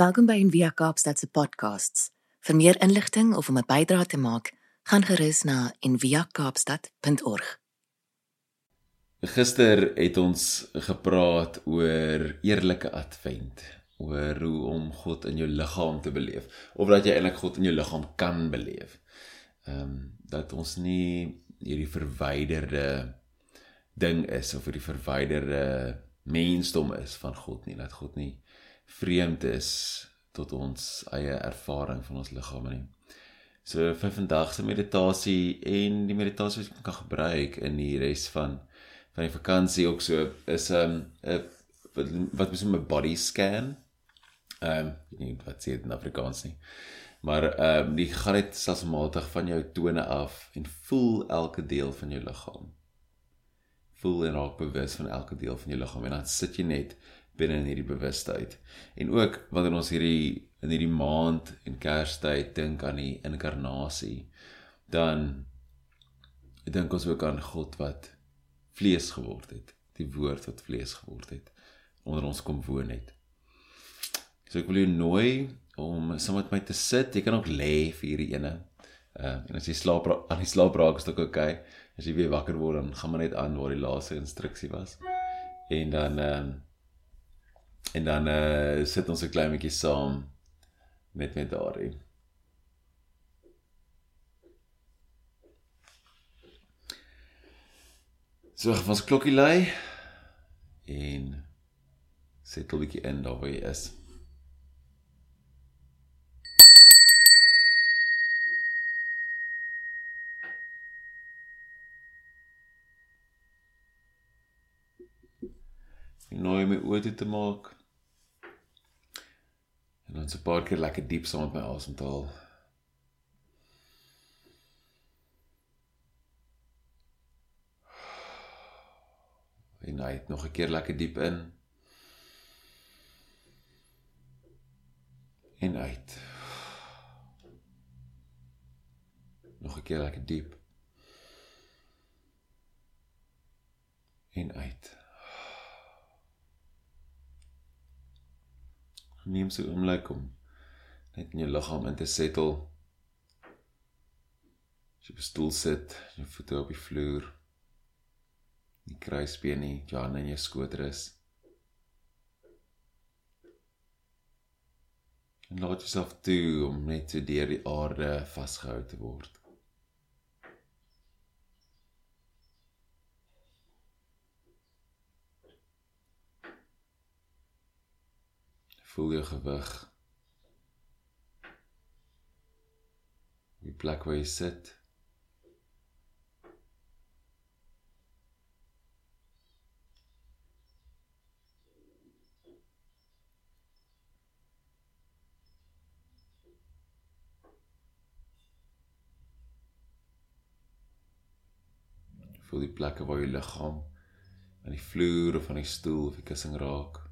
Welkom by Envia Kaapstad se podcasts. Vir meer inligting of om 'n bydrae te maak, gaan gerus na enviakaapstad.org. Gister het ons gepraat oor eerlike advent, oor hoe om God in jou liggaam te beleef of dat jy eintlik God in jou liggaam kan beleef. Ehm um, dat ons nie hierdie verwyderde ding is of hierdie verwyderde mensdom is van God nie, dat God nie vreemd is tot ons eie ervaring van ons liggame nie. So vir vandag se meditasie en die meditasie wat ek kan gebruik in die res van van die vakansie ook so is 'n um, 'n wat wat is 'n body scan. Ehm um, nie wat sê dit in Afrikaans nie. Maar ehm um, die gaan net stelselmatig van jou tone af en voel elke deel van jou liggaam. Voel en raak bewus van elke deel van jou liggaam en dan sit jy net binne in hierdie bewustheid. En ook wanneer ons hierdie in hierdie maand en Kerstyd dink aan die inkarnasie, dan dink ons ook aan God wat vlees geword het, die woord wat vlees geword het onder ons kom woon het. So ek wil jou nooi om saam met my te sit. Jy kan ook lê vir hierdie ene. Uh en as jy slaap aan die slaap raak is dit ook oukei. As jy weer wakker word dan gaan maar net aan waar die laaste instruksie was. En dan ehm uh, En dan uh sit ons 'n klein bietjie saam met met daardie. So, ons klokkie lui en sit 'n bietjie in daar waar jy is. Nou om my oë te maak. En dan so 'n paar keer lekker diep saam met my asemhaal. En uit nog 'n keer lekker diep in. En uit. Nog 'n keer lekker diep. En uit. Neem so 'n oomblik om net in jou liggaam in te settle. As jy op 'n stoel sit, jou voete op die vloer. Die kruisbeen nie, jou hande in jou skoot rus. En laat jouself toe om net so deur die aarde vasgehou te word. Voel jou gewig. Die plek waar jy sit. Voel die plekke waar jou liggaam aan die vloer of aan die stoel of die kussing raak.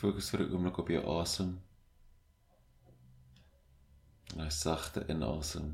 Fokus vir 'n oomblik op jou asem. 'n sagte inasem.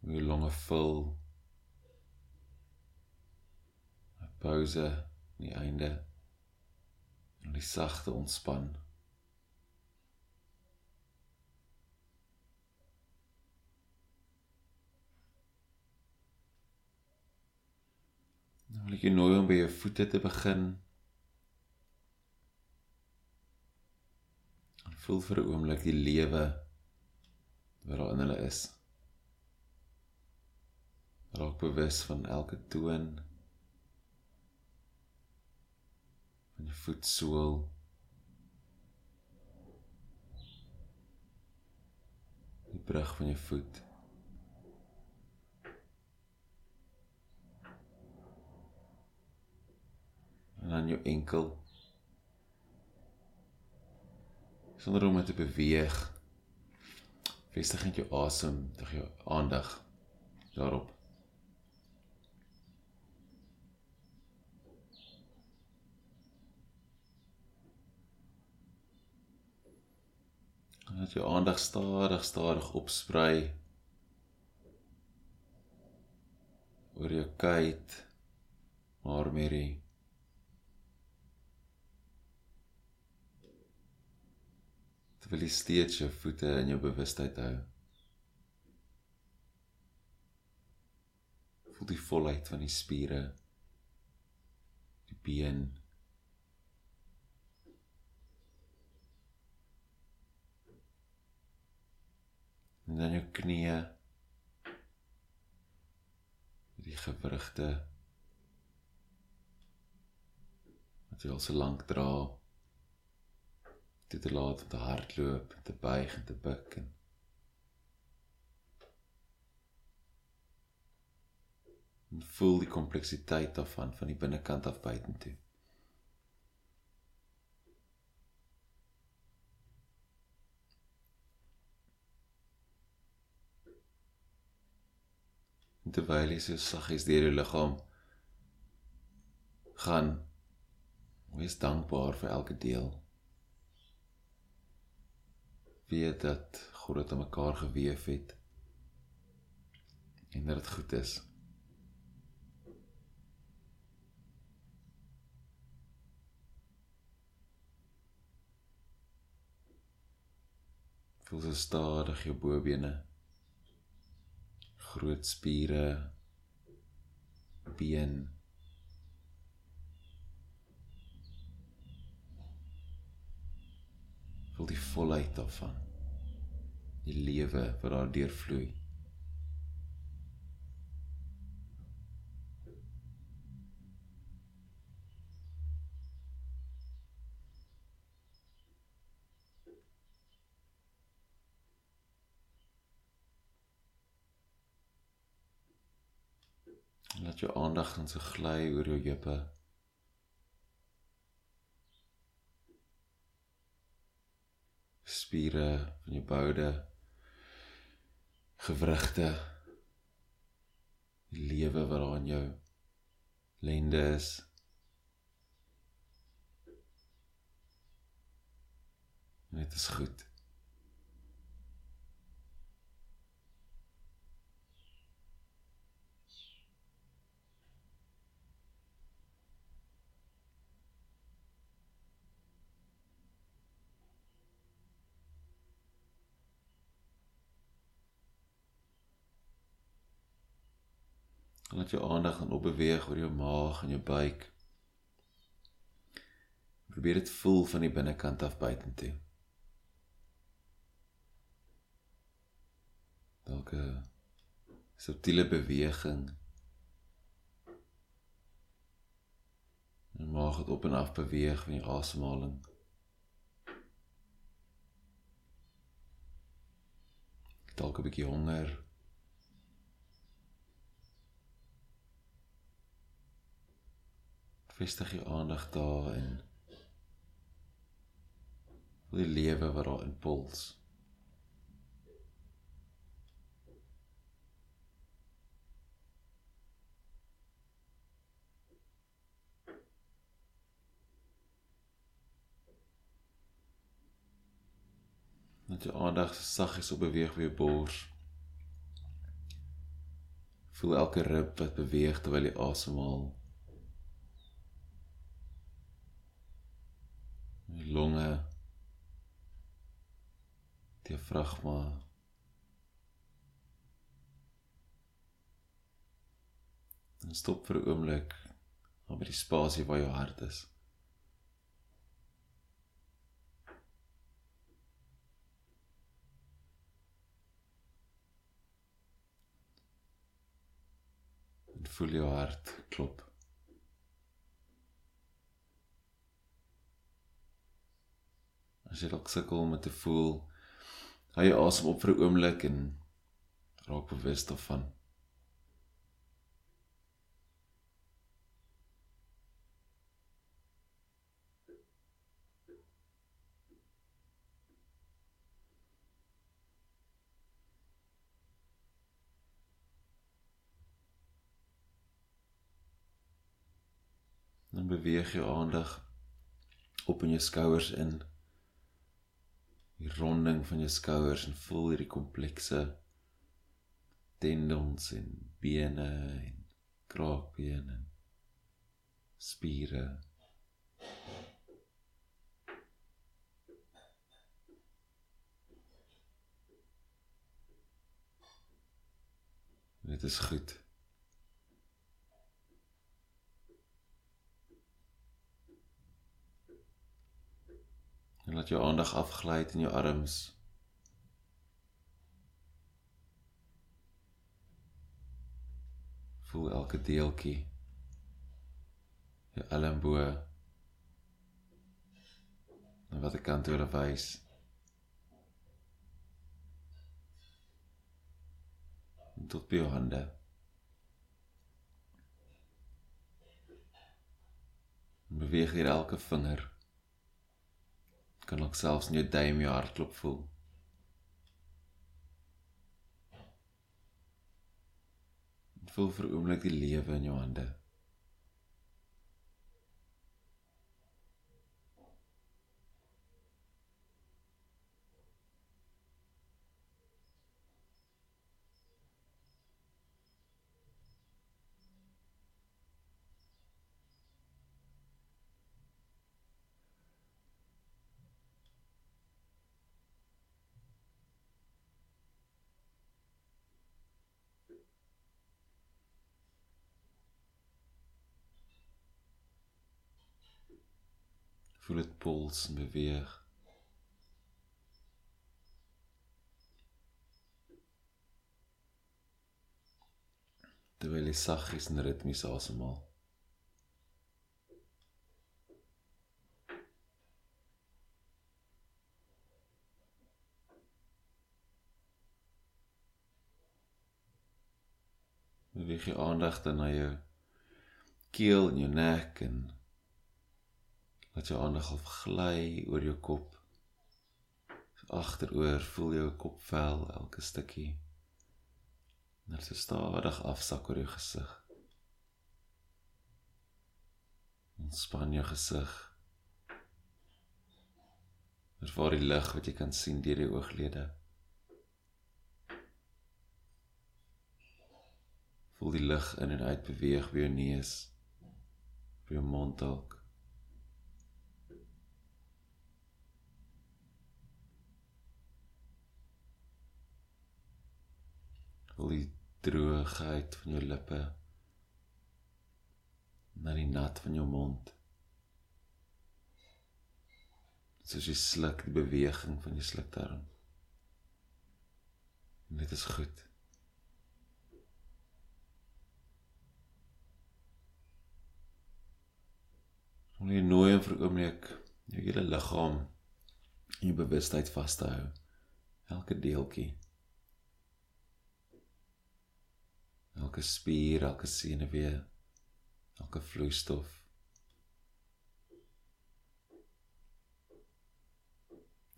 Hoe jou longe vul. 'n Pause aan die einde. En die sagte ontspan. Nou wil ek jou nooi om by jou voete te begin. Voel vir 'n oomblik die lewe wat daar in hulle is. Raak bewus van elke toon van jou voetsool. Die brug van jou voet. En dan jou enkel sonder om te beweeg. Vestig net jou asem, dig jou aandag daarop. Laat jou aandag stadig stadig opsprei oor jou kuit, maar Mary. Terwyl jy steeds jou voete in jou bewustheid hou. Voel die volheid van die spiere, die been, en dan jou knieë die gewrigte wat jy al so lank dra dit te laat om te hardloop te buig en te buig en en voel die kompleksiteit daarvan van die binnekant af buitentoe En terwyl jy so saggies deur jou liggaam gaan, wees dankbaar vir elke deel. Weet dat God dit aan mekaar gewewe het en dat dit goed is. Voel so stadig jou bobene groot spiere been voel die volheid daarvan die lewe wat daar deurvloei Laat jou aandag dan so gly oor jou heupe. Spiere van jou boude. Gewrigte. Die lewe wat daar in jou lende is. Dit is goed. Laat jou aandag dan op beweeg oor jou maag en jou buik. Probeer dit voel van die binnekant af buitentoe. Welke subtiele beweging en maag dit op en af beweeg van die asemhaling. Dalk 'n bietjie honger vestig jou aandag daar in die lewe wat daar in puls. Net jou aandag saggies op beweeg jou bors. Voel elke rib wat beweeg terwyl jy asemhaal. Longe diafragma en stop vir 'n oomblik op die spasie waar jou hart is. En voel jou hart klop as jy dalk sukkel om te voel hou jy asem op vir 'n oomblik en raak bewus daarvan. Dan beweeg jou aandag op in jou skouers in die ronding van jou skouers en voel hierdie komplekse tendons en bene en kraakbene en spiere Dit is goed. En laat jou aandag afgly in jou arms. Voel elke deeltjie. Jou elmboë. En wat ek kan toe wys. tot by jou hande. Beweeg hier elke vinger. Kan ook selfs in jou duim jou hartklop voel. Voel vir oomblik die lewe in jou hande. Voel dit puls en beweeg. Terwyl jy saggies en ritmies asemhaal. Beweeg jy aandag dan na jou keel en jou nek en Laat jou aandag al gly oor jou kop. Agteroor voel jou kopvel elke stukkie. Net so stadig afsak oor jou gesig. Ontspan jou gesig. Ervaar die lig wat jy kan sien deur die ooglede. Voel die lig in en uit beweeg by jou neus, by jou mond dalk. Voel die droogheid van jou lippe na die nat van jou mond. Soos jy sluk die beweging van jou slukdarm. En dit is goed. Wil jy nooi om vir oomblik jou hele liggaam en jou bewustheid vas te hou. Elke deeltjie elke spier, elke senuwee, elke vloeistof.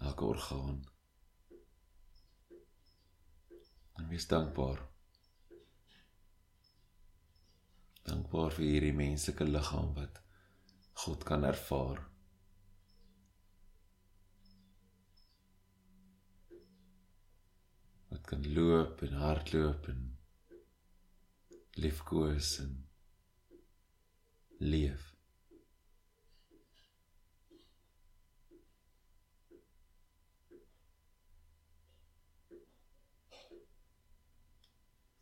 elke orgaan. En wees dankbaar. Dankbaar vir hierdie menslike liggaam wat God kan ervaar. Wat kan loop en hardloop en liefkoes en leef.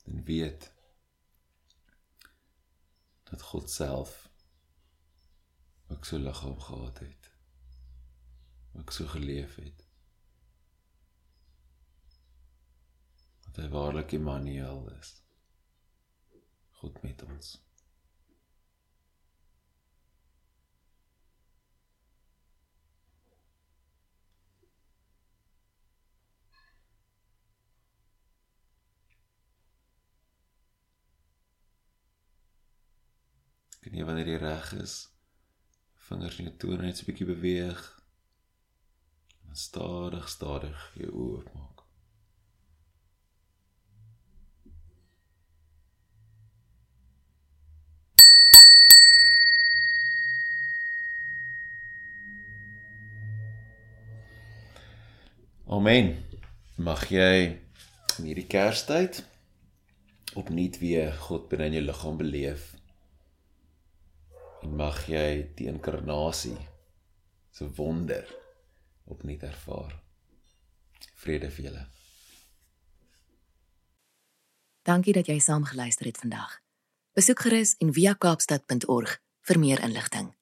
En weet dat God self ook so liggaam gehad het. Ook so geleef het. Dat hy waarlik Immanuel is. God met ons. Kan jy wanneer jy reg is, vingers in jou tone net so 'n bietjie beweeg. En stadig, stadig jou oë oopmaak. Amen. Mag jy in hierdie Kerstyd opnuut weer God binne in jou liggaam beleef. En mag jy die inkarnasie se wonder opnuut ervaar. Vrede vir julle. Dankie dat jy saam geluister het vandag. Besoek gerus en via kaapstad.org vir meer inligting.